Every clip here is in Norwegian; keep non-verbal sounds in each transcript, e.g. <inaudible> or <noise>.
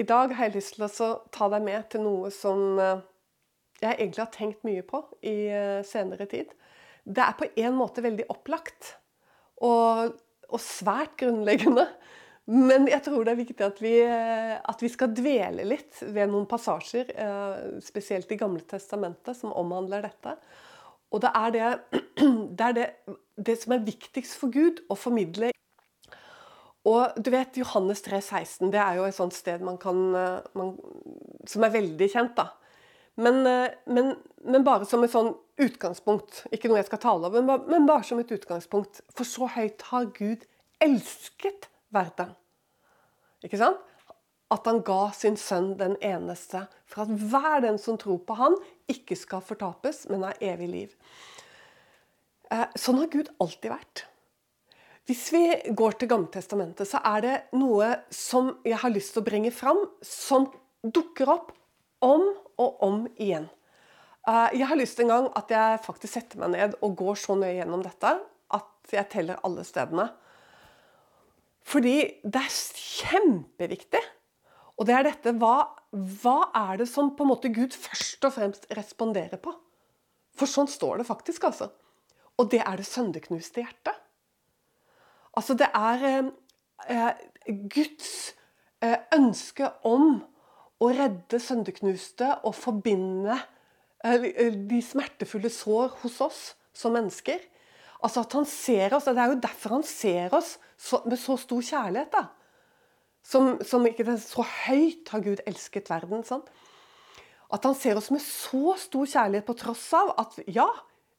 I dag har jeg lyst til å ta deg med til noe som eh, jeg egentlig har tenkt mye på i eh, senere tid. Det er på en måte veldig opplagt og, og svært grunnleggende. Men jeg tror det er viktig at vi, eh, at vi skal dvele litt ved noen passasjer, spesielt i Gamle testamentet, som omhandler dette. Og det er det, <clears throat> det, er det, det som er viktigst for Gud å formidle og du vet, Johannes 3, 16, det er jo et sånt sted man kan, eh, man, som er veldig kjent. da. Men, eh, men, men, bare som et sånn utgangspunkt. Ikke noe jeg skal tale om, men, men bare som et utgangspunkt. For så høyt har Gud elsket verden. Ikke sant? At han ga sin sønn den eneste, for at hver den som tror på han, ikke skal fortapes, men har evig liv. Eh, sånn har Gud alltid vært. Hvis vi går til Gammeltestamentet, så er det noe som jeg har lyst til å bringe fram, som dukker opp om og om igjen. Eh, jeg har lyst til en gang at jeg faktisk setter meg ned og går så nøye gjennom dette at jeg teller alle stedene. Fordi det er kjempeviktig. Og det er dette hva, hva er det som på en måte Gud først og fremst responderer på? For sånn står det faktisk, altså. Og det er det søndeknuste hjertet. Altså, det er eh, eh, Guds eh, ønske om å redde søndeknuste og forbinde de smertefulle sår hos oss som mennesker. Altså at han ser oss, og Det er jo derfor han ser oss med så stor kjærlighet. da. Som, som ikke det, Så høyt har Gud elsket verden. sånn. At han ser oss med så stor kjærlighet på tross av at ja,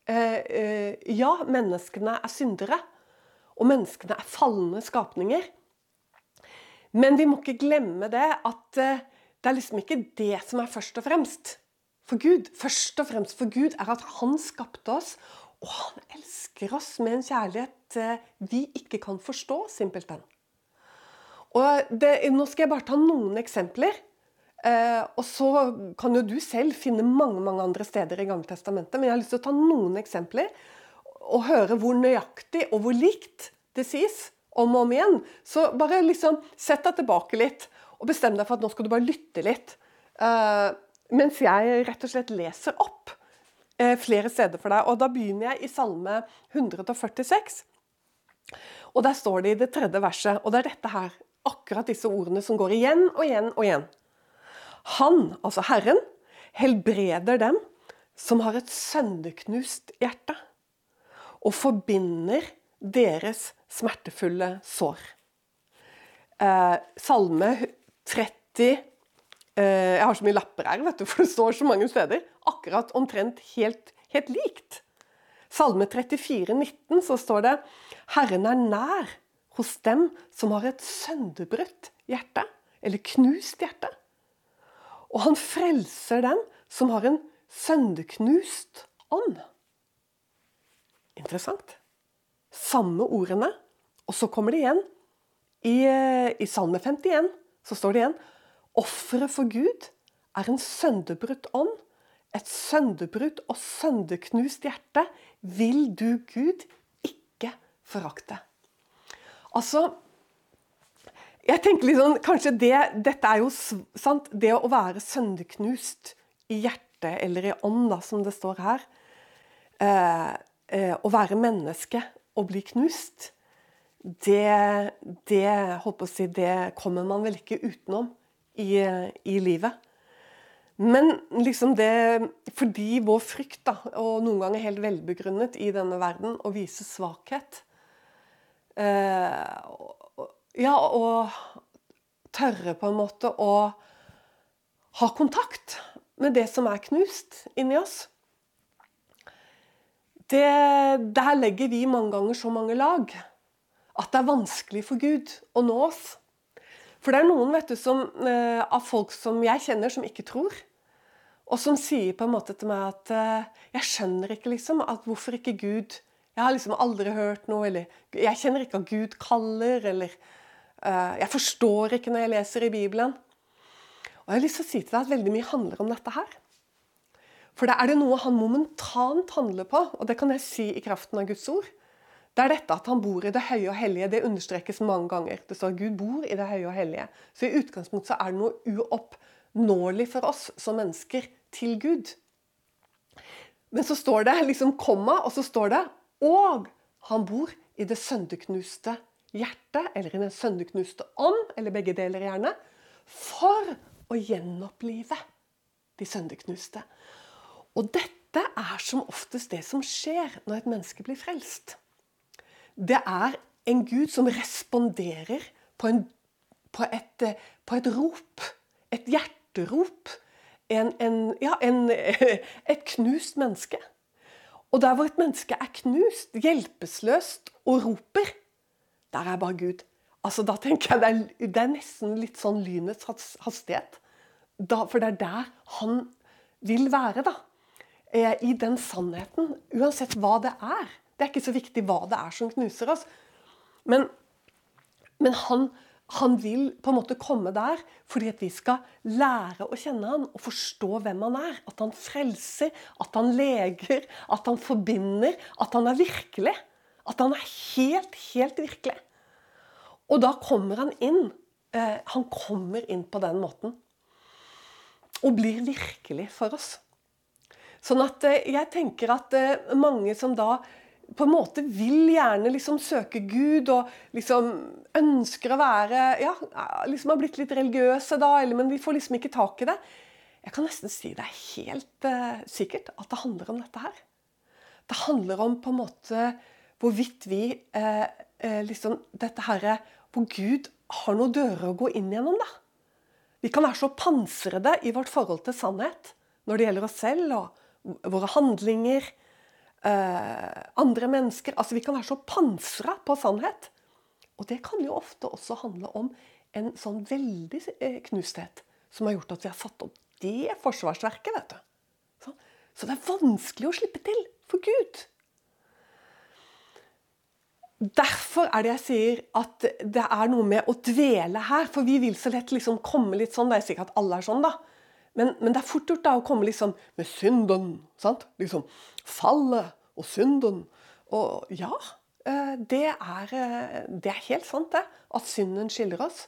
eh, ja menneskene er syndere. Og menneskene er falne skapninger. Men vi må ikke glemme det at eh, det er liksom ikke det som er først og fremst for Gud. Først og fremst for Gud er at han skapte oss, og han elsker oss med en kjærlighet eh, vi ikke kan forstå, simpelthen. Og det, Nå skal jeg bare ta noen eksempler. Eh, og så kan jo du selv finne mange mange andre steder i Gammeltestamentet, men jeg har lyst til å ta noen eksempler og høre hvor nøyaktig og hvor likt det sies om og om igjen, så bare liksom sett deg tilbake litt og bestem deg for at nå skal du bare lytte litt. Uh, mens jeg rett og slett leser opp uh, flere steder for deg. Og da begynner jeg i Salme 146. Og der står det i det tredje verset, og det er dette her, akkurat disse ordene som går igjen og igjen og igjen. Han, altså Herren, helbreder dem som har et sønderknust hjerte og forbinder deres smertefulle sår. Eh, salme 30 eh, Jeg har så mye lapper her, vet du, for det står så mange steder. Akkurat omtrent helt, helt likt. Salme 34, 19, så står det Herren er nær hos dem som har et sønderbrutt hjerte, eller knust hjerte. Og han frelser dem som har en sønderknust ånd. Interessant. Samme ordene. Og så kommer det igjen. I, eh, i Salme 51 så står det igjen Offeret for Gud er en sønderbrutt ånd. Et sønderbrutt og sønderknust hjerte vil du, Gud, ikke forakte. Altså Jeg tenker litt sånn, kanskje det, Dette er jo sant, det å være sønderknust i hjertet eller i ånd, da, som det står her. Eh, å være menneske og bli knust, det, det, si, det kommer man vel ikke utenom i, i, livet. Men liksom det Fordi vår frykt, da, og noen ganger helt velbegrunnet i denne verden, å vise svakhet eh, Ja, og tørre på en måte å ha kontakt med det som er knust inni oss det, Der legger vi mange ganger så mange lag at det er vanskelig for Gud å nå oss. For det er noen du, som, eh, av folk som jeg kjenner, som ikke tror. Og som sier på en måte til meg at eh, jeg skjønner ikke liksom at hvorfor ikke Gud Jeg har liksom aldri hørt noe, eller jeg kjenner ikke at Gud kaller, eller eh, Jeg forstår ikke når jeg leser i Bibelen. Og jeg har lyst til å si til deg at veldig mye handler om dette her. For da er det noe han momentant handler på, og det kan jeg si i kraften av Guds ord. det er dette at han bor i det høye og hellige. Det understrekes mange ganger. Det står at Gud bor i det høye og hellige. Så i utgangspunktet så er det noe uoppnåelig for oss som mennesker til Gud. Men så står det liksom komma, og så står det og han bor i det sønderknuste hjertet, eller i den sønderknuste ånd, eller begge deler gjerne, for å gjenopplive de sønderknuste. Og dette er som oftest det som skjer når et menneske blir frelst det er en Gud som responderer på, en, på, et, på et, rop. Et hjerterop. En, en, ja, <laughs> et knust menneske. Og der hvor et menneske er knust, hjelpeløst og roper, der er bare Gud. Altså, Da tenker jeg det er, det er nesten litt sånn lynets hastighet. Da, for det er der han vil være, da. I den sannheten. Uansett hva det er. Det er ikke så viktig hva det er som knuser oss. Men, men han, han, vil på en måte komme der fordi at vi skal lære å kjenne han og forstå hvem han er. At han frelser, at han leger, at han forbinder, at han er virkelig. At han er helt, helt virkelig. Og da kommer han inn. Eh, han kommer inn på den måten. Og blir virkelig for oss. Sånn at eh, jeg tenker at eh, mange som da på en måte vil gjerne liksom søke Gud og liksom ønsker å være Ja, liksom har blitt litt religiøse, da, men vi får liksom ikke tak i det. Jeg kan nesten si det er helt uh, sikkert at det handler om dette her. Det handler om på en måte hvorvidt vi uh, uh, liksom Dette herre hvor Gud har noen dører å gå inn gjennom, da. Vi kan være så pansrede i vårt forhold til sannhet når det gjelder oss selv og våre handlinger eh, andre mennesker. Altså Vi kan være så pansra på sannhet. Og det kan jo ofte også handle om en sånn veldig eh, knusthet som har gjort at vi har satt opp det forsvarsverket. vet du. Så, det er vanskelig å slippe til for Gud. Derfor er det jeg sier at det er noe med å dvele her. For vi vil så lett liksom komme litt sånn. Det er sikkert at alle er sånn, da. Men, men, det er fort gjort da å komme liksom med synden. sant? Liksom fallet og synden. Og ja, eh, det er, eh, det er helt sant, det. At synden skiller oss.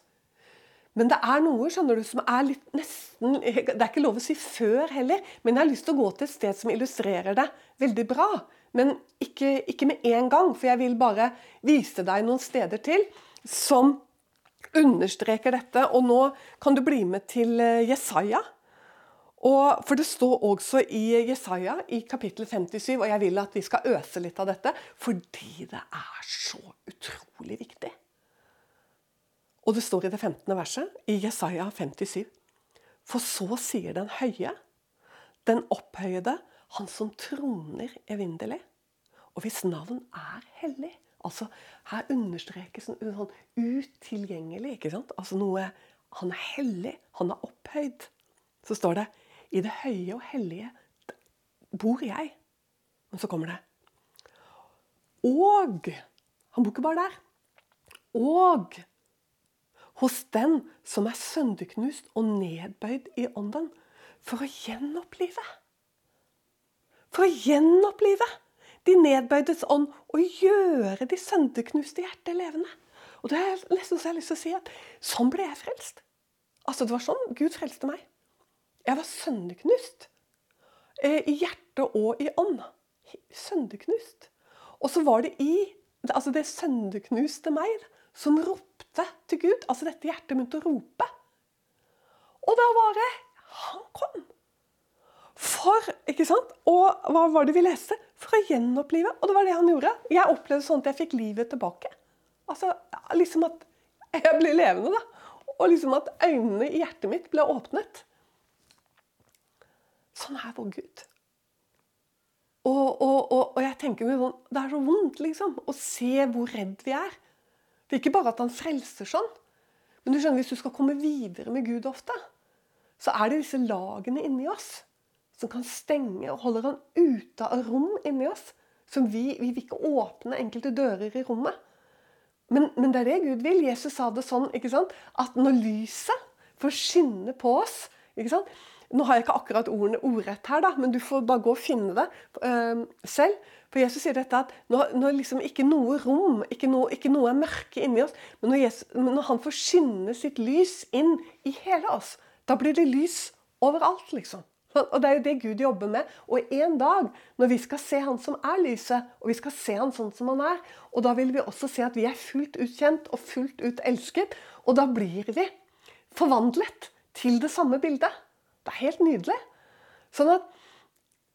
Men det er noe skjønner du, som er litt nesten <laughs> Det er ikke lov å si før heller, men jeg har lyst til å gå til et sted som illustrerer det veldig bra. Men ikke, ikke med en gang, for jeg vil bare vise deg noen steder til som understreker dette. Og nå kan du bli med til eh, Jesaja. Og, for det står også i Jesaja i kapittel 57, og jeg vil at vi skal øse litt av dette, fordi det er så utrolig viktig. Og det står i det 15. verset i Jesaja 57. For så sier den høye, den opphøyede, han som troner evinnelig, og hvis navn er hellig. Altså, Her understrekes en sånn utilgjengelig. ikke sant? Altså noe Han er hellig, han er opphøyd. Så står det i det høye og hellige bor jeg. Men så kommer det. Og Han bor ikke bare der. Og hos den som er sønderknust og nedbøyd i ånden, for å gjenopplive. For å gjenopplive de nedbøydes ånd og gjøre de sønderknuste hjerter levende. Og det er nesten så jeg har lyst til å si at Sånn ble jeg frelst. Altså Det var sånn Gud frelste meg. Jeg var sønderknust. Eh, I hjerte og i ånd. Sønderknust. Og så var det i altså det sønderknuste meg som ropte til Gud. Altså dette hjertet begynte å rope. Og da var det Han kom. For, ikke sant? Og hva var det vi leste? For å gjenopplive. Og det var det han gjorde. Jeg opplevde sånn at jeg fikk livet tilbake. Altså, liksom at jeg ble levende, da. Og liksom at øynene i hjertet mitt ble åpnet. Sånn er vår Gud. Og, og, og, og jeg tenker Det er så vondt liksom, å se hvor redd vi er. Det er ikke bare at han frelser sånn. Men du skjønner, hvis du skal komme videre med Gud ofte, så er det disse lagene inni oss som kan stenge og holder han ute av rom inni oss. Som vi, vi vil ikke åpne enkelte dører i rommet. Men, men, det er det Gud vil. Jesus sa det sånn ikke sant? at når lyset får skinne på oss ikke sant? Nå har jeg ikke akkurat ordene ordrett her, da, men du får bare gå og finne det uh, selv. For Jesus sier dette at når, når liksom ikke noe rom, ikke noe, ikke noe er mørke inni oss, men når, Jesus, når han får skinne sitt lys inn i hele oss, da blir det lys overalt, liksom. Og Det er jo det Gud jobber med. Og en dag, når vi skal se Han som er lyset, og vi skal se Han sånn som Han er, og da vil vi også se at vi er fullt ut kjent og fullt ut elsket, og da blir vi forvandlet til det samme bildet. Det er helt nydelig. Sånn at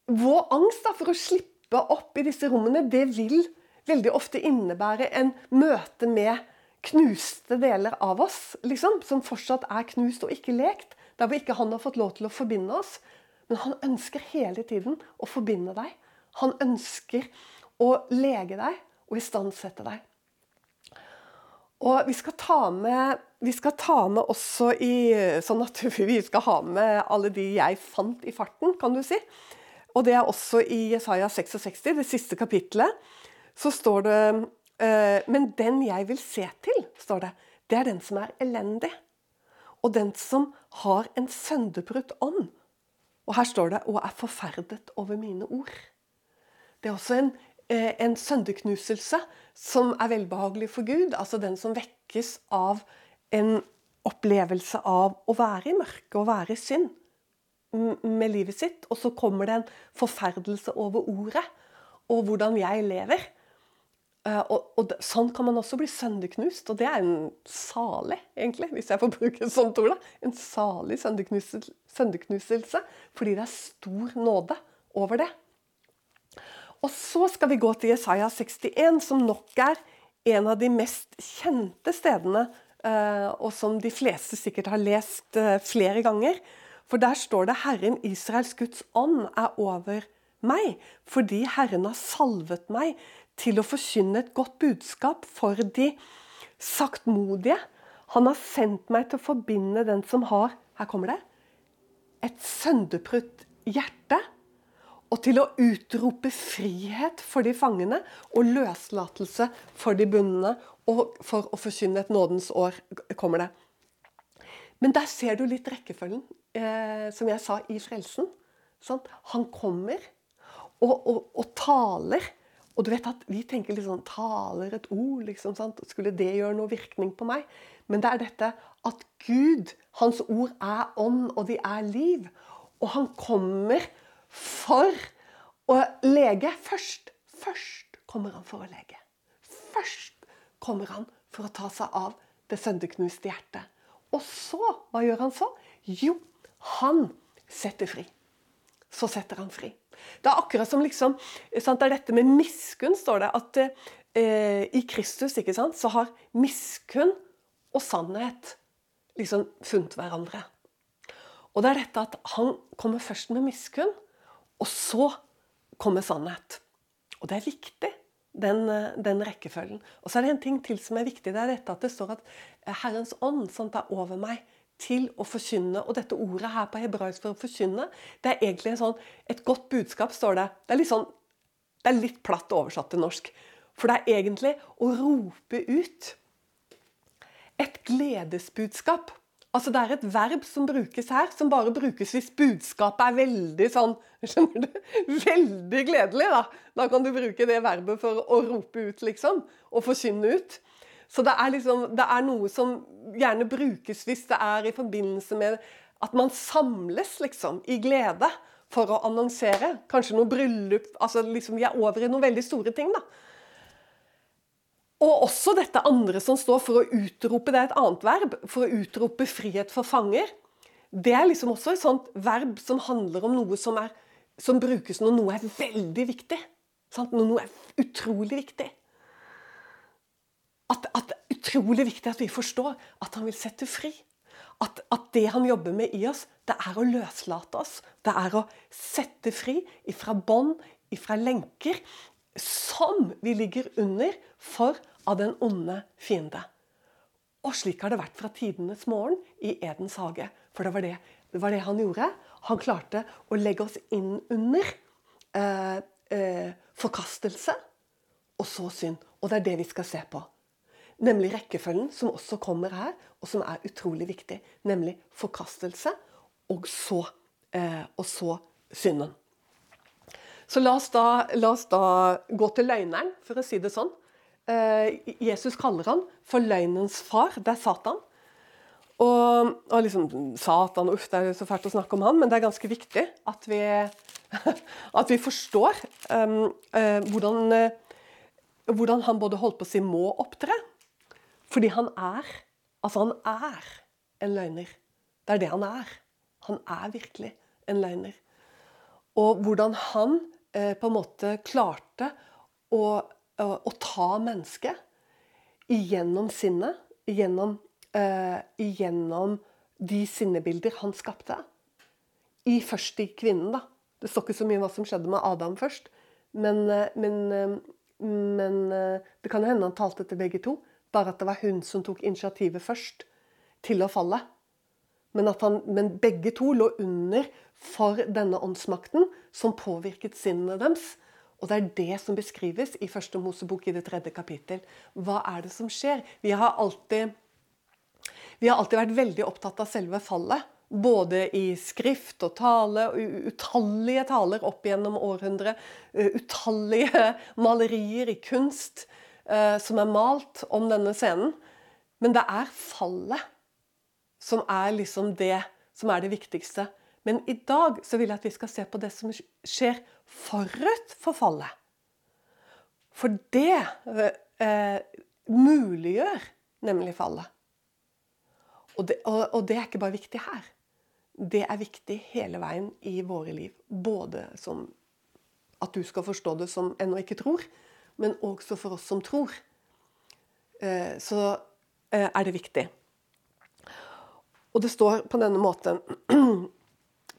vår angst da, for å slippe opp i disse rommene, det vil veldig ofte innebære en møte med knuste deler av oss, liksom, som fortsatt er knust og ikke lekt. Der hvor ikke han har fått lov til å forbinde oss. Men han ønsker hele tiden å forbinde deg. Han ønsker å lege deg og istandsette deg. Og vi skal ta med, vi skal ta med også i Sånn at <laughs> vi skal ha med alle de jeg fant i farten, kan du si. Og det er også i Jesaja 66, det siste kapitlet, så står det eh, Men den jeg vil se til, står det, det er den som er elendig. Og den som har en sønderbrutt ånd. Og her står det 'og er forferdet over mine ord'. Det er også en, eh, en sønderknuselse som er velbehagelig for Gud. Altså den som vekkes av en opplevelse av å være i mørket og være i synd med livet sitt. Og så kommer det en forferdelse over ordet og hvordan jeg lever. Eh, og, og, Sånn kan man også bli sønderknust, og det er en salig, egentlig, hvis jeg får bruke et sånt ord. En salig sønderknuselse, fordi det er stor nåde over det. Og så skal vi gå til Jesaja 61, som nok er en av de mest kjente stedene, og som de fleste sikkert har lest eh, flere ganger. For der står det 'Herren Israels Guds ånd er over meg', fordi Herren har salvet meg til å forkynne et godt budskap for de saktmodige. Han har sendt meg til å forbinde den som har her kommer det, et sønderprutt hjerte og til å utrope frihet for de fangene og løslatelse for de bundne. Og for å forkynne et nådens år kommer det. Men der ser du litt rekkefølgen, eh, som jeg sa, i frelsen. Sant? Han kommer og, og, og, taler. Og du vet at Vi tenker litt sånn Taler et ord, liksom. Sant? Skulle det gjøre noe virkning på meg? Men det er dette at Gud, hans ord er ånd, og de er liv. Og han kommer for å lege først. Først kommer han for å lege. Først kommer han for å ta seg av det sønderknuste hjertet. Og så, hva gjør han så? Jo, han setter fri. Så setter han fri. Det er akkurat som liksom, sant, det er dette med miskunn, står det. At eh, i Kristus ikke sant, så har miskunn og sannhet liksom funnet hverandre. Og det er dette at han kommer først med miskunn, og så kommer sannhet. Og det er viktig, den, den, rekkefølgen. Og så er det en ting til som er viktig. Det er dette at det står at Herrens ånd som tar over meg til å forkynne. Og dette ordet her på hebraisk for å forkynne, det er egentlig sånn, et godt budskap, står det. Det er litt, sånn, det er litt platt oversatt til norsk. For det er egentlig å rope ut et gledesbudskap. Altså Det er et verb som brukes her, som bare brukes hvis budskapet er veldig sånn skjønner du? <laughs> Veldig gledelig. Da Da kan du bruke det verbet for å rope ut, liksom. Og forkynne ut. Så det er, liksom, det er noe som gjerne brukes hvis det er i forbindelse med at man samles liksom, i glede for å annonsere. Kanskje noe bryllup altså liksom Vi er over i noen veldig store ting. da og også dette andre som står for å utrope, det er et annet verb, for å utrope frihet for fanger. Det er liksom også et sånt verb som handler om noe som, er, som brukes når noe er veldig viktig. Sant? Når noe er utrolig viktig. At, at, det er utrolig viktig at vi forstår at han vil sette fri. At, at, det han jobber med i oss, det er å løslate oss. Det er å sette fri ifra bånd, ifra lenker, som vi ligger under for av den onde fiende. Og slik har det vært fra tidenes morgen i Edens hage. For det var det, det, var det han gjorde. Han klarte å legge oss inn under eh, eh, forkastelse og så synd. Og det er det vi skal se på. Nemlig rekkefølgen som også kommer her, og som er utrolig viktig. Nemlig forkastelse, og så, eh, og så synden. Så la oss, da, la oss da gå til løgneren, for å si det sånn. Eh, Jesus kaller han for løgnens far. Det er Satan. Og, og liksom Satan, uff, det er så fælt å snakke om han, men det er ganske viktig at vi, <laughs> at vi forstår um, uh, hvordan, uh, hvordan, han både holdt på å si må opptre. Fordi han er Altså, han er en løgner. Det er det han er. Han er virkelig en løgner. Og hvordan han uh, på en måte klarte å, å ta mennesket igjennom sinnet, igjennom eh, gjennom de sinnebilder han skapte. I først i kvinnen, da. Det står ikke så mye om hva som skjedde med Adam først. Men, eh, men, eh, men eh, det kan hende han talte til begge to. Bare at det var hun som tok initiativet først til å falle. Men, han, men begge to lå under for denne åndsmakten som påvirket sinnene deres. Og det er det som beskrives i første Mosebok i det tredje kapittel. Hva er det som skjer? Vi har alltid vi har alltid vært veldig opptatt av selve fallet. Både i skrift og tale, utallige taler opp gjennom århundret. Utallige <laughs> malerier i kunst som er malt om denne scenen. Men det er fallet som er liksom det som er det viktigste. Men i dag så vil jeg at vi skal se på det som skjer forut for fallet. For det eh, muliggjør nemlig fallet. Og det, og, og det, er ikke bare viktig her. Det er viktig hele veien i våre liv. Både som at du skal forstå det som ennå ikke tror, men også for oss som tror. Eh, så eh, er det viktig. Og det står på denne måten <clears throat>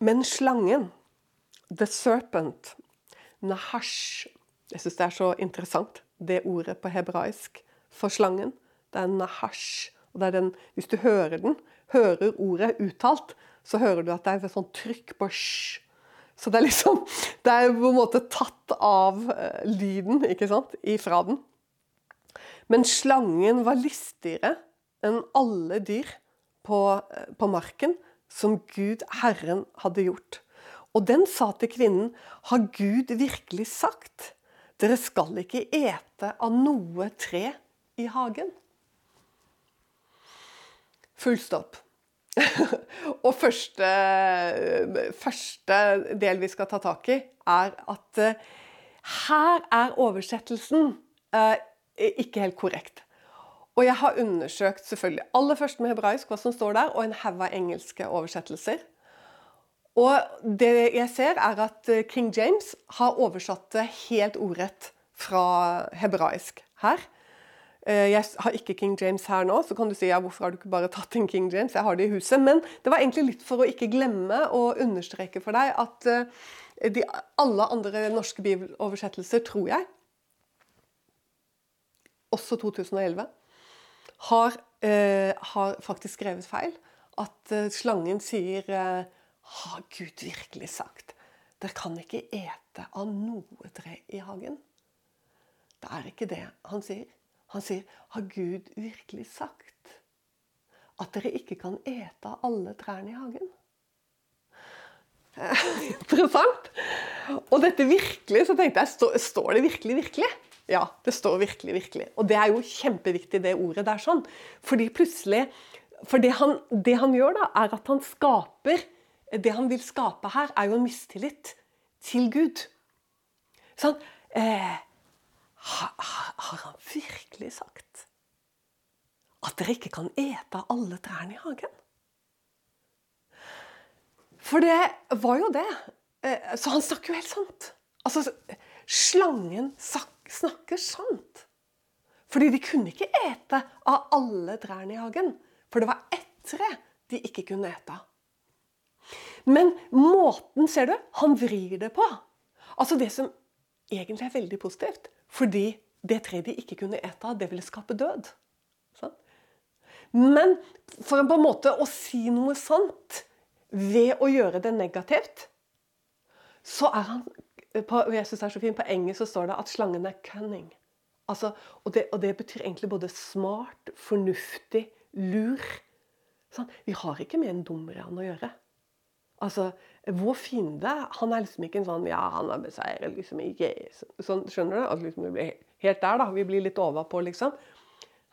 Men slangen, the serpent, nahash Jeg syns det er så interessant, det ordet på hebraisk for slangen. Det er nahash. Og det er den, Hvis du hører den, hører ordet uttalt, så hører du at det er et sånt trykk på sj. Så det er liksom <laughs> Det er på en måte tatt av uh, lyden ikke sant, ifra den. Men slangen var listigere enn alle dyr på, på marken som Gud, Herren, hadde gjort. Og den sa til kvinnen, har Gud virkelig sagt, dere skal ikke ete av noe tre i hagen? Full stopp. <laughs> og første, første, del vi skal ta tak i, er at uh, her er oversettelsen uh, ikke helt korrekt. Og jeg har undersøkt selvfølgelig aller først med hebraisk hva som står der, og en haug av engelske oversettelser. Og det jeg ser, er at eh, King James har oversatt det helt ordrett fra hebraisk her. Eh, jeg har ikke King James her nå, så kan du si ja, hvorfor har du ikke bare tatt en King James? Jeg har det i huset. Men det var egentlig litt for å ikke glemme å understreke for deg at eh, de, alle andre norske bibeloversettelser, tror jeg, også 2011, har, eh, har faktisk skrevet feil. At eh, slangen sier eh, Har Gud virkelig sagt dere kan ikke ete av noe tre i hagen? Det er ikke det han sier. Han sier, 'Har Gud virkelig sagt at dere ikke kan ete av alle trærne i hagen?' <laughs> Interessant. Og dette virkelig, så tenkte jeg, står, det virkelig, virkelig? Ja, det står virkelig, virkelig. Og det er jo kjempeviktig, det ordet der. sånn. Fordi plutselig For det han, det han gjør, da, er at han skaper Det han vil skape her, er jo en mistillit til Gud. Sånn, eh, har, har han virkelig sagt at dere ikke kan ete av alle trærne i hagen? For det var jo det. Eh, så han snakker jo helt sant. Altså, slangen snakker sant. Fordi de kunne ikke ete av alle trærne i hagen. For det var ett tre de ikke kunne ete av. Men måten, ser du, han vrir det på. Altså Det som egentlig er veldig positivt, fordi det treet de ikke kunne ete av, det ville skape død. Sånn? Men for på en måte å si noe sant ved å gjøre det negativt, så er han på, jeg synes det er så fint, på engelsk så står det at slangen er cunning. Altså, og, det, og, det, betyr egentlig både smart, fornuftig, lur. Sånn? Vi har ikke med en dumran å gjøre. Altså, Vår fiende han er liksom ikke en sånn Ja, han er beseiret liksom Jesus. Sånn, skjønner du? At liksom vi blir helt der, da. Vi blir litt overpå, liksom.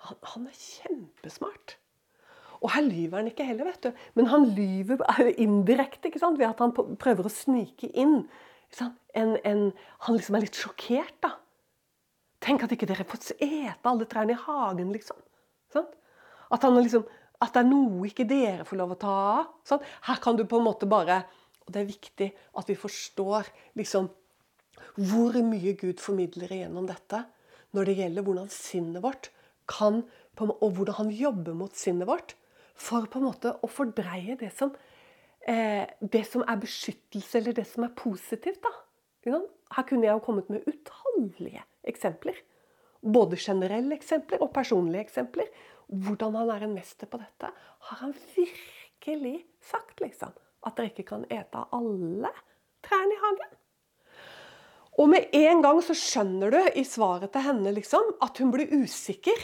Han, han er kjempesmart. Og her lyver han ikke heller, vet du. Men han lyver indirekte ved at han prøver å snike inn. En, en, han liksom er litt sjokkert, da. Tenk at ikke dere får ete alle trærne i hagen, liksom. Sånn? At, liksom, at, det er noe ikke dere får lov å ta av. Sånn? Her kan du på en måte bare Og det er viktig at vi forstår liksom, hvor mye Gud formidler igjennom dette når det gjelder hvordan sinnet vårt kan Og hvordan han jobber mot sinnet vårt for på en måte å fordreie det som, det som er beskyttelse, eller det som er positivt. da. Her kunne jeg jo kommet med utallige eksempler. Både generelle eksempler og personlige eksempler. Hvordan han er en mester på dette, har han virkelig sagt, liksom. At dere ikke kan ete av alle trærne i hagen. Og med en gang så skjønner du i svaret til henne liksom, at hun blir usikker.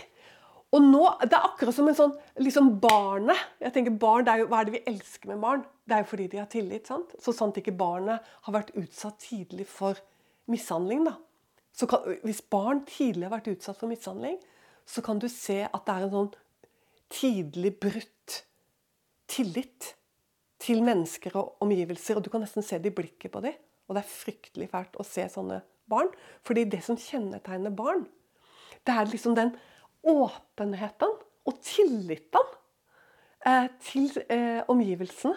Og nå, Det er akkurat som en sånn liksom barnet. jeg tenker barn, det er jo, Hva er det vi elsker med barn? Det er jo fordi de har tillit. sant? Så sant ikke barnet har vært utsatt tidlig for mishandling. da. Så kan, hvis barn tidlig har vært utsatt for mishandling, så kan du se at det er en sånn tidlig brutt tillit til mennesker og omgivelser. Og du kan nesten se det i blikket på dem. Og det er fryktelig fælt å se sånne barn. Fordi det som kjennetegner barn, det er liksom den åpenheten og tilliten eh, til eh, omgivelsene.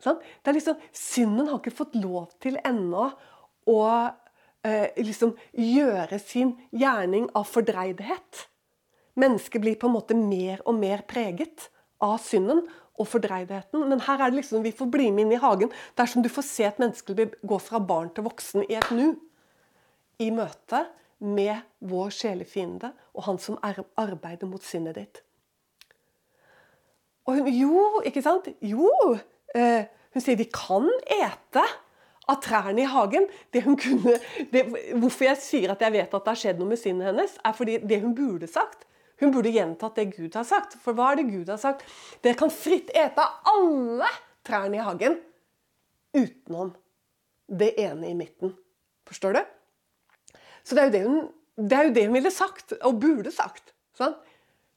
Sånn? Det er liksom, Synden har ikke fått lov til ennå å eh, liksom gjøre sin gjerning av fordreidhet. Mennesket blir på en måte mer og mer preget av synden og fordreidheten. Men her er det liksom, vi får bli med inn i hagen. Er du får se et menneske gå fra barn til voksen i et nu. I møte med vår sjelefiende og han som arbeider mot sinnet ditt. Og hun Jo, ikke sant? Jo! Eh, hun sier vi kan ete av trærne i hagen. Det hun kunne, det, hvorfor jeg sier at jeg vet at det har skjedd noe med sinnet hennes, er fordi det hun burde sagt, hun burde gjentatt det Gud har sagt. For hva er det Gud har sagt? Dere kan fritt ete av alle trærne i hagen utenom det ene i midten. Forstår du? Så det er jo det hun, det jo det hun ville sagt, og burde sagt. Sånn?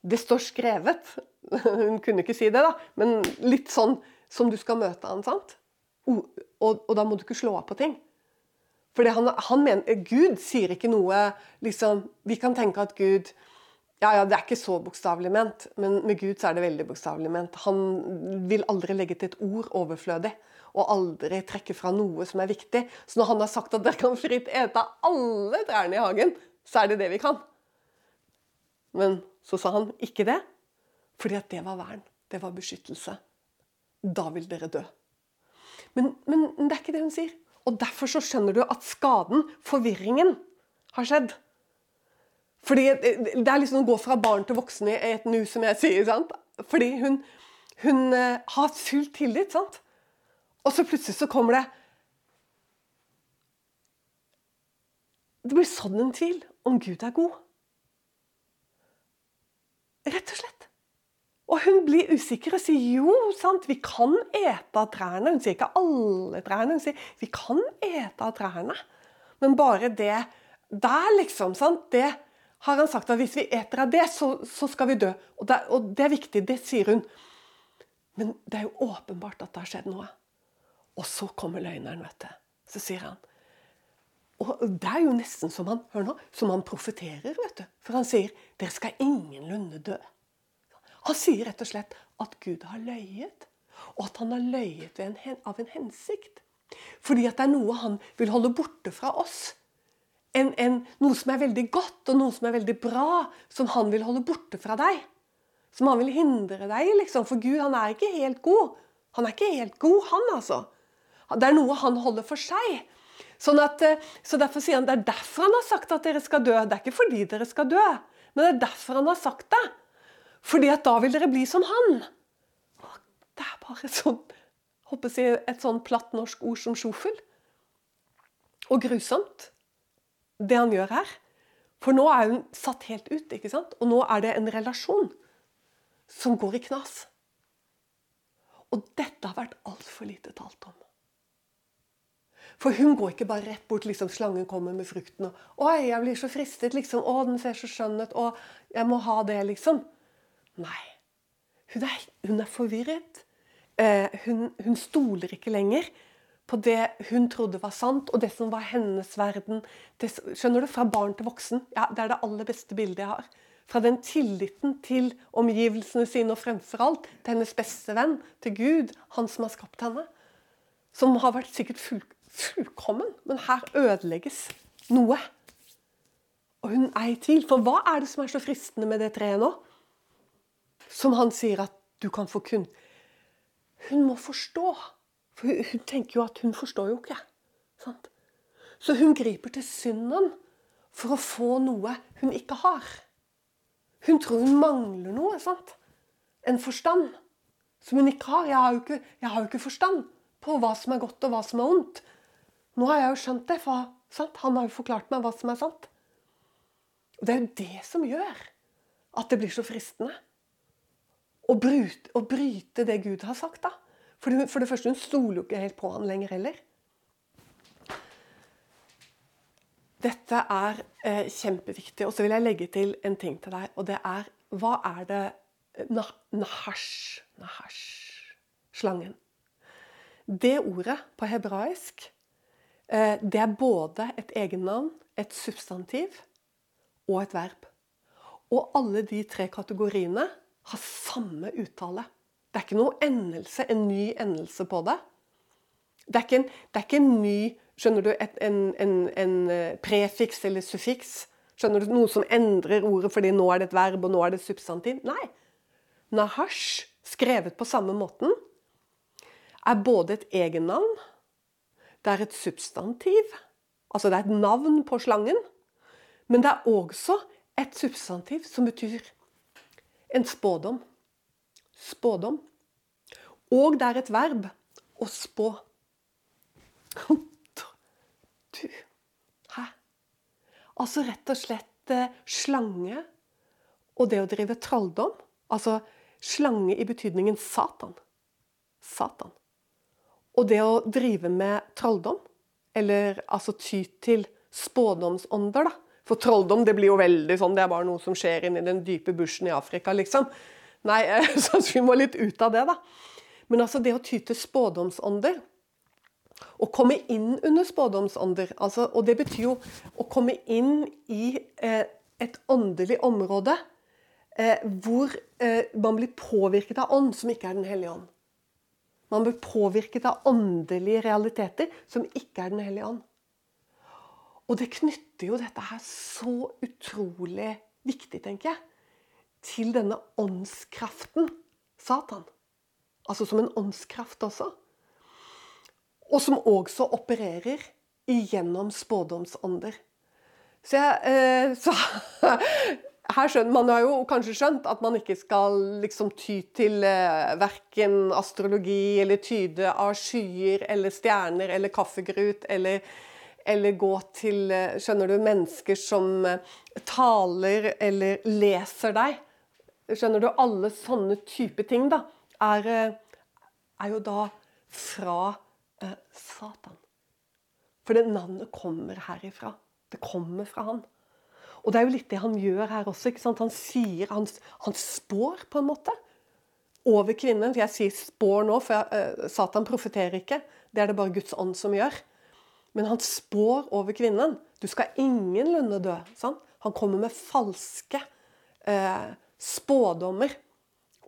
Det står skrevet. <laughs> Hun kunne ikke si det, da, men litt sånn som du skal møte han, sant? Og, og, og da må du ikke slå av på ting. For han, mener, Gud sier ikke noe liksom, Vi kan tenke at Gud ja, ja, Det er ikke så bokstavelig ment, men med Gud så er det veldig bokstavelig ment. Han vil aldri legge til et ord overflødig, og aldri trekke fra noe som er viktig. Så når han har sagt at dere kan fritt ete alle trærne i hagen, så er det det vi kan. Men så sa han ikke det, fordi at det var vern. Det var beskyttelse. Da vil dere dø. Men, men det er ikke det hun sier. Og derfor så skjønner du at skaden, forvirringen, har skjedd. Fordi Det er liksom å gå fra barn til voksen i et nu, som jeg sier. sant? Fordi hun, hun uh, har full tillit. sant? Og så plutselig så kommer det Det blir sånn en tvil om Gud er god. Rett og slett. Og hun blir usikker og sier jo, sant, vi kan ete av trærne. Hun sier ikke alle trærne, hun sier vi kan ete av trærne. Men bare det der, liksom. sant, det har han sagt at hvis vi eter av det, så, så skal vi dø. Og det, og det, er viktig, det sier hun. Men det er jo åpenbart at det har skjedd noe. Og så kommer løgneren, vet du. Så sier han Og det er jo nesten som han hør nå, som han profeterer, vet du. For han sier 'Dere skal ingenlunde dø'. Han sier rett og slett at Gud har løyet. Og at han har løyet en, av en hensikt. Fordi at det er noe han vil holde borte fra oss en, en, noe som er veldig godt og noe som er veldig bra, som han vil holde borte fra deg. Som han vil hindre deg i, liksom. For Gud, han er ikke helt god. Han er ikke helt god, han, altså. Det er noe han holder for seg. Sånn at, eh, så Derfor sier han det er derfor han har sagt at dere skal dø. Det er ikke fordi dere skal dø, men det er derfor han har sagt det. Fordi at da vil dere bli som han. Det er bare sånn, håper jeg, et sånn platt norsk ord som sjofel. Og grusomt det han gjør her. For nå er hun satt helt ut, ikke sant? og nå er det en relasjon som går i knas. Og dette har vært altfor lite talt om. For hun går ikke bare rett bort liksom slangen kommer med frukten og 'Oi, jeg blir så fristet', liksom. 'Å, den ser så skjønn ut', 'Å, jeg må ha det', liksom. Nei. Hun er, hun er forvirret. Eh, hun, hun, stoler ikke lenger på det hun trodde var sant, og det som var hennes verden. Det, skjønner du? Fra barn til voksen. Ja, det er det aller beste bildet jeg har. Fra den tilliten til omgivelsene sine og fremfor alt til hennes beste venn, til Gud, han som har skapt henne. Som har vært sikkert full, fullkommen, men her ødelegges noe. Og hun er i tvil. For hva er det som er så fristende med det treet nå? Som han sier at du kan få kun Hun må forstå. For hun, tenker jo at hun forstår jo ikke. Sant? Så hun griper til synden for å få noe hun ikke har. Hun tror hun mangler noe. sant? En forstand som hun ikke har. Jeg har jo ikke, har jo ikke forstand på hva som er godt og hva som er ondt. Nå har jeg jo skjønt det, for sant? han har jo forklart meg hva som er sant. Og Det er jo det som gjør at det blir så fristende å bryte, å bryte det Gud har sagt. da. For det, for det første, hun stoler jo ikke helt på han lenger heller. Dette er eh, kjempeviktig. Og så vil jeg legge til en ting til deg, og det er Hva er det Nahash Nahash Slangen. Det ordet på hebraisk Eh, det er både et egennavn, et substantiv og et verb. Og alle de tre kategoriene har samme uttale. Det er ikke noe endelse, en ny endelse på det. Det er ikke en, er ikke en ny skjønner du, et, en, en, en, eh, prefiks eller suffiks. Skjønner du, Noe som endrer ordet fordi nå er det et verb og nå er det et substantiv. Nei. Nahash, skrevet på samme måten, er både et egennavn det er et substantiv. Altså det er et navn på slangen. Men det er også et substantiv som betyr en spådom. Spådom. Og det er et verb å spå. Du Hæ? Altså rett og slett eh, slange og det å drive trolldom. Altså slange i betydningen Satan. Satan. Og det å drive med trolldom, eller altså ty til spådomsånder, da. For trolldom det blir jo veldig sånn, det er bare noe som skjer inni den dype bushen i Afrika, liksom. Nei, <laughs> så vi må litt ut av det, da. Men altså det å ty til spådomsånder Å komme inn under spådomsånder, altså, og det betyr jo å komme inn i eh, et åndelig område eh, hvor eh, man blir påvirket av ånd som ikke er Den hellige ånd. Man blir påvirket av åndelige realiteter som ikke er Den hellige ånd. Og det knytter jo dette her så utrolig viktig, tenker jeg, til denne åndskraften Satan. Altså som en åndskraft også. Og som også opererer igjennom spådomsånder. Så, jeg, eh, så <laughs> her skjønner, Man har jo kanskje skjønt at man ikke skal liksom ty til eh, verken astrologi eller tyde av skyer eller stjerner eller kaffegrut eller, eller gå til eh, skjønner du, mennesker som eh, taler eller leser deg. Skjønner du? Alle sånne type ting da, er, eh, er jo da fra Satan. For det navnet kommer herifra. Det kommer fra han. Og det er jo litt det han gjør her også. ikke sant? Han sier, han, han spår på en måte over kvinnen. Jeg sier spår nå, for jeg, uh, Satan profeterer ikke. Det er det bare Guds ånd som gjør. Men han spår over kvinnen. Du skal ingenlunde dø. Sant? Han kommer med falske uh, spådommer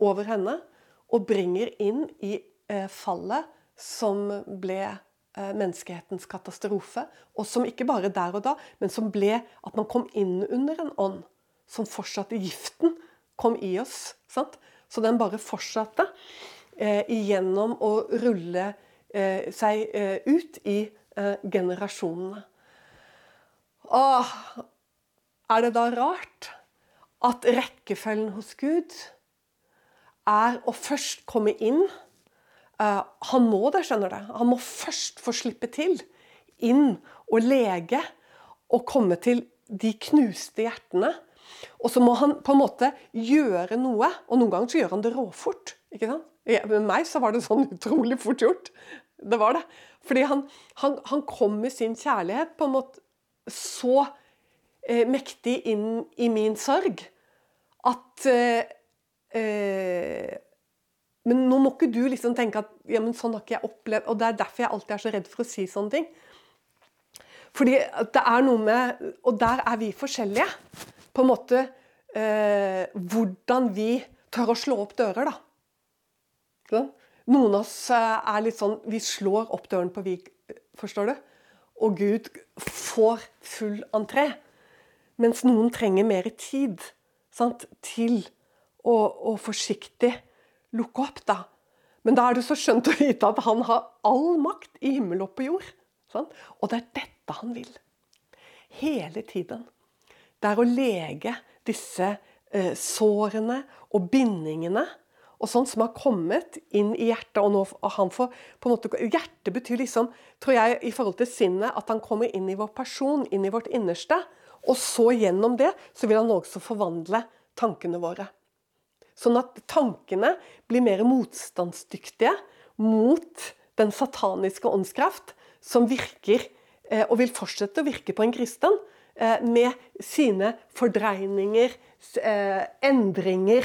over henne og bringer inn i uh, fallet som ble Eh, menneskehetens katastrofe. Og som ikke bare der og da, men som ble at man kom inn under en ånd som fortsatte. Giften kom i oss. Sant? Så den bare fortsatte eh, igjennom å rulle eh, seg eh, ut i eh, generasjonene. Åh, er det da rart at rekkefølgen hos Gud er å først komme inn han må det, skjønner du. Han må først få slippe til. Inn og lege og komme til de knuste hjertene. Og så må han på en måte gjøre noe, og noen ganger så gjør han det råfort. ikke sant? Med meg så var det sånn <laughs> utrolig fort gjort. Det var det. Fordi han, han, han kom med sin kjærlighet på en måte så eh, mektig inn i min sorg at eh, eh, Men nå må ikke du liksom tenke at ja, men sånn har ikke jeg opplevd Og det er derfor jeg alltid er så redd for å si sånne ting. Fordi det er noe med Og der er vi forskjellige. På en måte eh, hvordan vi tør å slå opp dører, da. Sånn? Noen av oss eh, er litt sånn Vi slår opp døren på vik, forstår du? Og Gud får full entré. Mens noen trenger mer tid sant? til å, å forsiktig lukke opp. da. Men da er det så skjønt å vite at han har all makt i himmel og på jord. Sånn? Og det er dette han vil. Hele tiden. Det er å lege disse eh, sårene og bindingene og sånn som har kommet inn i hjertet. og nå han får på en måte, Hjertet betyr liksom, tror jeg, i forhold til sinnet, at han kommer inn i vår person, inn i vårt innerste. Og så gjennom det så vil han også forvandle tankene våre. Sånn at tankene blir mer motstandsdyktige mot den sataniske åndskraft som virker, eh, og vil fortsette å virke på en kristen, eh, med sine fordreininger, eh, endringer,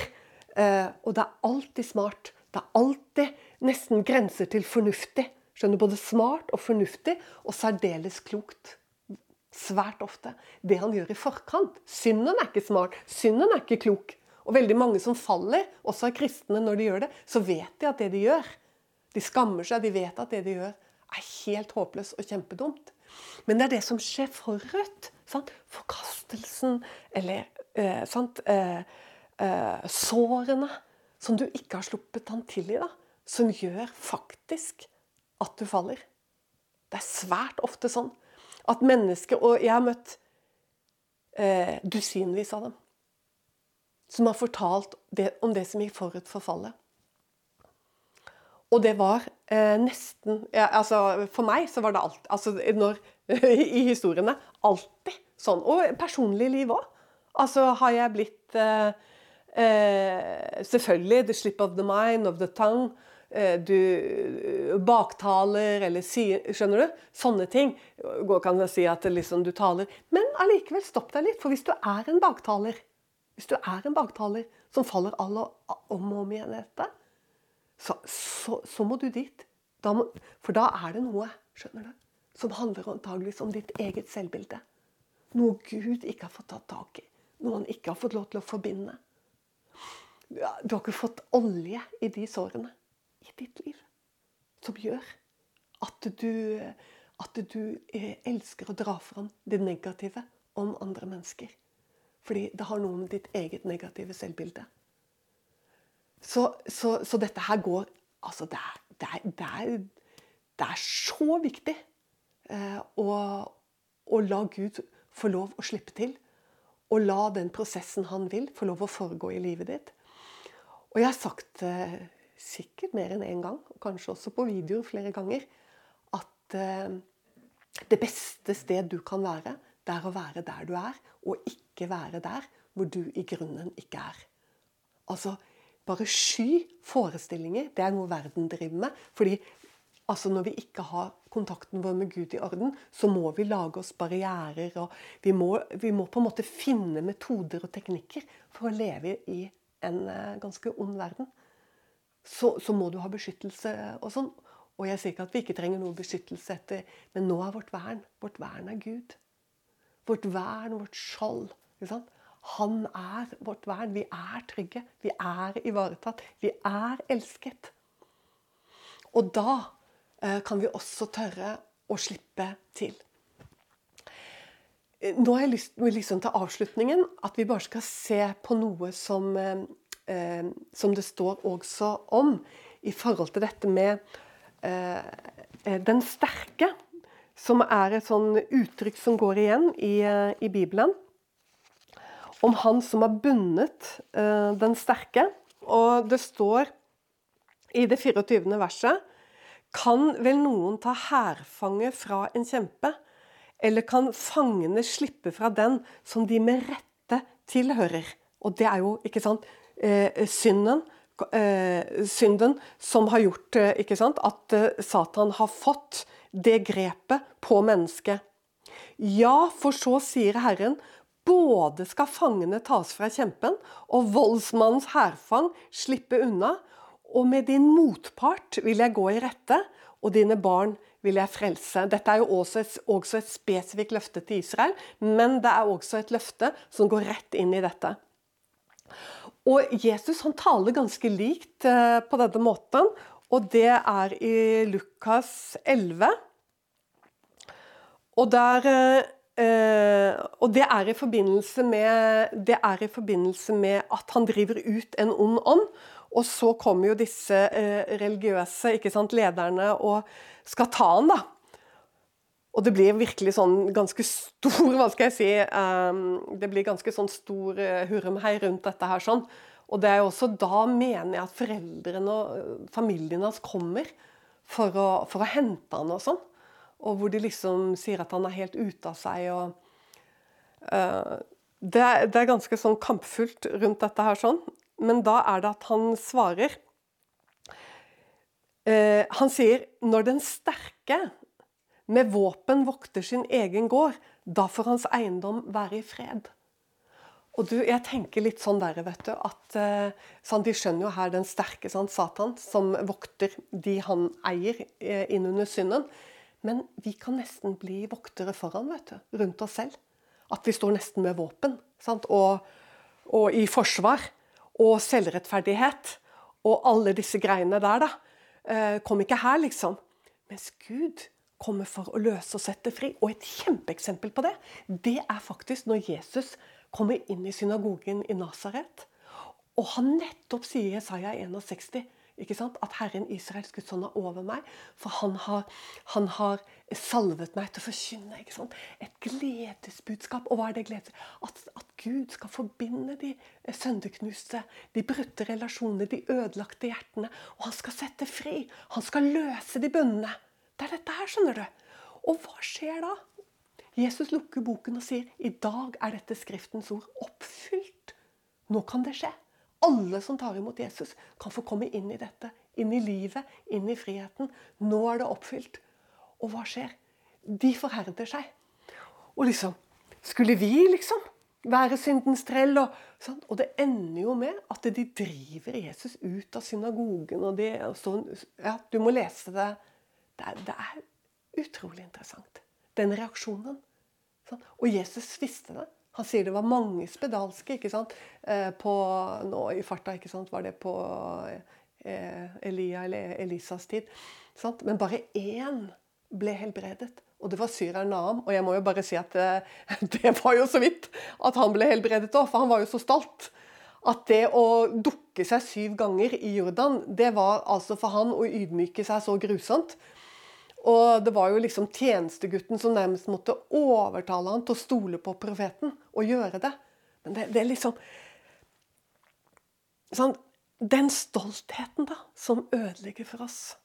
og det er alltid smart. Det er alltid nesten grenser til fornuftig. Skjønner Både smart og fornuftig, og særdeles klokt. Svært ofte. Det han gjør i forkant. Synden er ikke smart. Synden er ikke klok. Og veldig mange som faller, også er kristne når de gjør det, så vet de at det de gjør De skammer seg, de vet at det de gjør, er helt håpløst og kjempedumt. Men det er det som skjer forut. Sant? Forkastelsen, eller eh? Eh, eh, sårene som du ikke har sluppet han til i, da, som gjør faktisk at du faller. Det er svært ofte sånn at mennesker Og jeg har møtt eh, dusinvis av dem som har fortalt det, om det som gikk forut for fallet. Og det var eh, nesten ja, altså For meg så var det alltid altså når, <laughs> I historiene alltid sånn. Og personlig liv òg. Altså har jeg blitt eh, Eh, selvfølgelig the slip of the mind, of the tongue. Eh, du baktaler eller sier Skjønner du? Sånne ting. Går kan jeg si at liksom du taler. Men allikevel, stopp deg litt. For hvis du er en baktaler, hvis du er en baktaler som faller alle om og om igjen etter, så, så, så må du dit. Da må, for da er det noe, skjønner du, som handler antageligvis om ditt eget selvbilde. Noe Gud ikke har fått tatt tak i. Noe han ikke har fått lov til å forbinde. Du har ikke fått olje i de sårene i ditt liv som gjør at du, at du eh, elsker å dra fram det negative om andre mennesker. Fordi det har noe med ditt eget negative selvbilde. Så, så, så dette her går Altså, det er, det er, det er, det er så viktig eh, å, å la Gud få lov å slippe til. Og la den prosessen han vil, få lov å foregå i livet ditt. Og jeg har sagt eh, sikkert mer enn én en gang, og kanskje også på videoer flere ganger, at eh, det beste sted du kan være, det er å være der du er, og ikke være der hvor du i grunnen ikke er. Altså, bare sky forestillinger. Det er noe verden driver med. fordi altså når vi ikke har kontakten vår med Gud i orden, så må vi lage oss barrierer. og vi må, vi må på en måte finne metoder og teknikker for å leve i en eh, ganske ond verden, så, så, må du ha beskyttelse og sånn. Og jeg sier ikke at vi ikke trenger noe beskyttelse etter, men nå er vårt vern. Vårt vern er Gud. Vårt vern, vårt skjold. Han er vårt vern. Vi er trygge. Vi er ivaretatt. Vi er elsket. Og da eh, kan vi også tørre å slippe til. Nå har jeg lyst liksom til avslutningen at vi bare skal se på noe som, eh, eh, som det står også om i forhold til dette med eh, den sterke. Som er et sånn uttrykk som går igjen i, eh, i Bibelen. Om han som har bundet eh, den sterke. Og det står i det 24. verset Kan vel noen ta hærfange fra en kjempe? Eller kan fangene slippe fra den som de med rette tilhører. Og det er jo, ikke sant, eh, synden, eh, synden som har gjort sant, at Satan har fått det grepet på mennesket. Ja, for så sier Herren, både skal fangene tas fra kjempen, og voldsmannens hærfang slippe unna, og med din motpart vil jeg gå i rette, og dine barn vil jeg frelse. Dette er jo også et, også et spesifikt løfte til Israel, men det er også et løfte som går rett inn i dette. Og Jesus han taler ganske likt eh, på denne måten, og det er i Lukas 11. Og, der, eh, og det, er med, det er i forbindelse med at han driver ut en ond ånd. Og så kommer jo disse uh, religiøse sant, lederne og skal ta han, da. Og det blir virkelig sånn ganske stor <laughs> Hva skal jeg si um, Det blir ganske sånn stor uh, hurumhei rundt dette her sånn. Og det er jo også da mener jeg at foreldrene og familien hans kommer for å, for å hente han og sånn. Og hvor de liksom sier at han er helt ute av seg og uh, det, det, er ganske sånn kampfullt rundt dette her sånn. Men da er det at han svarer uh, Han sier når den sterke med våpen vokter sin egen gård, da får hans eiendom være i fred. Og du, jeg tenker litt sånn der, vet du, at sånn, De skjønner jo her den sterke sånn, Satan, som vokter de han eier, eh, innunder synden. Men vi kan nesten bli voktere foran, vet du, rundt oss selv. At vi står nesten med våpen. Og, og, i forsvar. Og selvrettferdighet. Og alle disse greiene der, da. Eh, kom ikke her, liksom. Mens Gud kommer for å løse og sette fri. Og et kjempeeksempel på det, det er faktisk når Jesus kommer inn i synagogen i Nasaret. Og han nettopp sier i Jesaja 61 ikke sant? At Herren Israels Guds hånd er over meg. For han har, han har, salvet meg til å forkynne et gledesbudskap. Og hva er det gledes? At, at Gud skal forbinde de sønderknuste, de brutte relasjonene, de ødelagte hjertene. Og han skal sette fri. Han skal løse de bønnene. Det er dette her, skjønner du. Og hva skjer da? Jesus lukker boken og sier i dag er dette Skriftens ord oppfylt. Nå kan det skje. Alle som tar imot Jesus, kan få komme inn i dette. Inn i livet, inn i friheten. Nå er det oppfylt. Og hva skjer? De forherder seg. Og liksom Skulle vi liksom være syndens trell? Og, sånn? og det ender jo med at de driver Jesus ut av synagogen. og det, så, ja, Du må lese det det er, det er utrolig interessant. Den reaksjonen. Sånn. Og Jesus visste det. Han sier det var mange spedalske ikke sant? Eh, på, nå i farta. ikke sant? Var det på eh, Elia eller Elisas tid? Sant? Men bare én ble helbredet. Og det var syreren Naam. Og jeg må jo bare si at eh, <laughs> det var jo så vidt at han ble helbredet òg, for han var jo så stolt. At det å dukke seg syv ganger i Jordan, det var altså for han å ydmyke seg så grusomt og det var jo liksom tjenestegutten som nærmest måtte overtale han til å stole på profeten og gjøre det. Men det, det er liksom sånn, Den stoltheten da, som ødelegger for oss,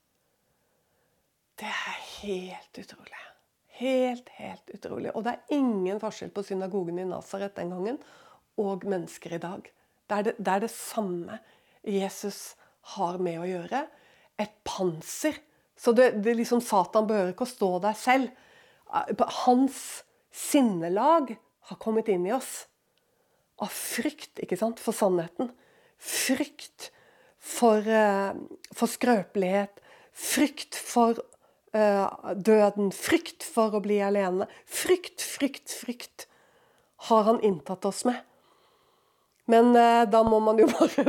det er helt utrolig. Helt, helt utrolig. Og det er ingen forskjell på synagogen i Nasaret den gangen og mennesker i dag. Det er det, det er det samme Jesus har med å gjøre. Et panser så det, det liksom Satan behøver ikke å stå der selv. Hans sinnelag har kommet inn i oss. Av frykt ikke sant, for sannheten. Frykt for, uh, for skrøpelighet. Frykt for uh, døden. Frykt for å bli alene. Frykt, frykt, frykt har han inntatt oss med. Men da må man jo <laughs> bare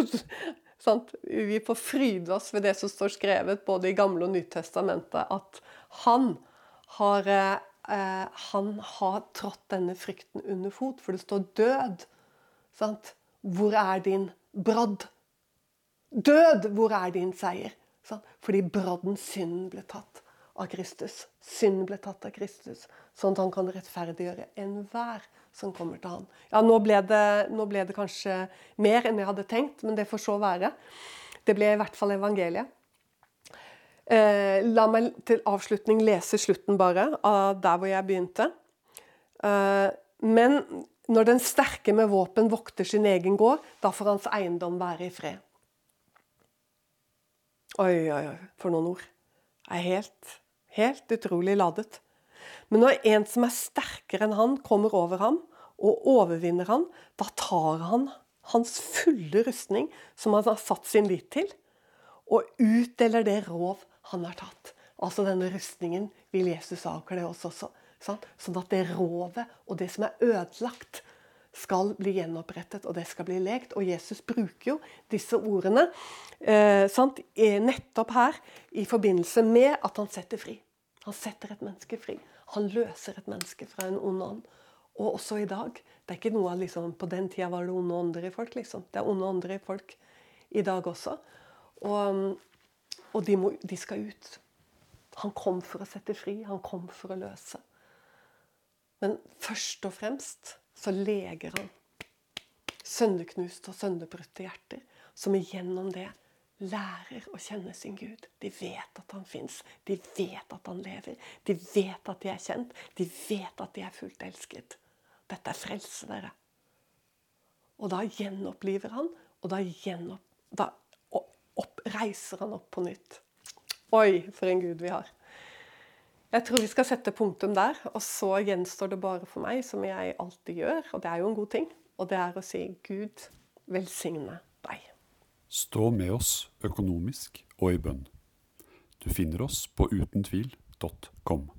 Sant? Vi får fryde oss ved det som står skrevet både i Gamle og Nytestamentet, at han har, eh, han har trådt denne frykten under fot, for det står 'død'. Sant? Hvor er din brodd? Død, hvor er din seier? Sant? Fordi brodden, synden, ble tatt av Kristus. Synden ble tatt av Kristus, sånn at han kan rettferdiggjøre enhver som kommer til han. Ja, nå ble, det, nå ble det kanskje mer enn jeg hadde tenkt, men det får så være. Det ble i hvert fall evangeliet. Eh, la meg til avslutning lese slutten bare, av der hvor jeg begynte. Eh, men når den sterke med våpen vokter sin egen gård, da får hans eiendom være i fred. Oi, oi, oi, for noen ord. Det er helt, helt utrolig ladet. Men når en som er sterkere enn han, kommer over ham og overvinner han, da tar han hans fulle rustning, som han har satt sin lit til, og utdeler det rov han har tatt. Altså denne rustningen vil Jesus avkle oss også. Sant? Sånn at det rovet og det som er ødelagt, skal bli gjenopprettet, og det skal bli lekt. Og Jesus bruker jo disse ordene eh, nettopp her i forbindelse med at han setter fri. Han setter et menneske fri. Han løser et menneske fra en ond ånd. Og også i dag. Det er ikke noe liksom, På den tida var det onde ånder i folk. liksom. Det er onde ånder i folk i dag også. Og, og de, må, de skal ut. Han kom for å sette fri. Han kom for å løse. Men først og fremst så leger han sønderknuste og sønderbrutte hjerter, som igjennom det lærer å kjenne sin Gud. De vet at han fins. De vet at han lever. De vet at de er kjent. De vet at de er fullt elsket. Dette er frelse, dere. Og da gjenoppliver han, og da, gjenopp, da opp, reiser han opp på nytt. Oi, for en Gud vi har. Jeg tror vi skal sette punktum der. Og så gjenstår det bare for meg, som jeg alltid gjør, og det er jo en god ting, og det er å si Gud velsigne. Stå med oss økonomisk og i bønn. Du finner oss på utentvil.com.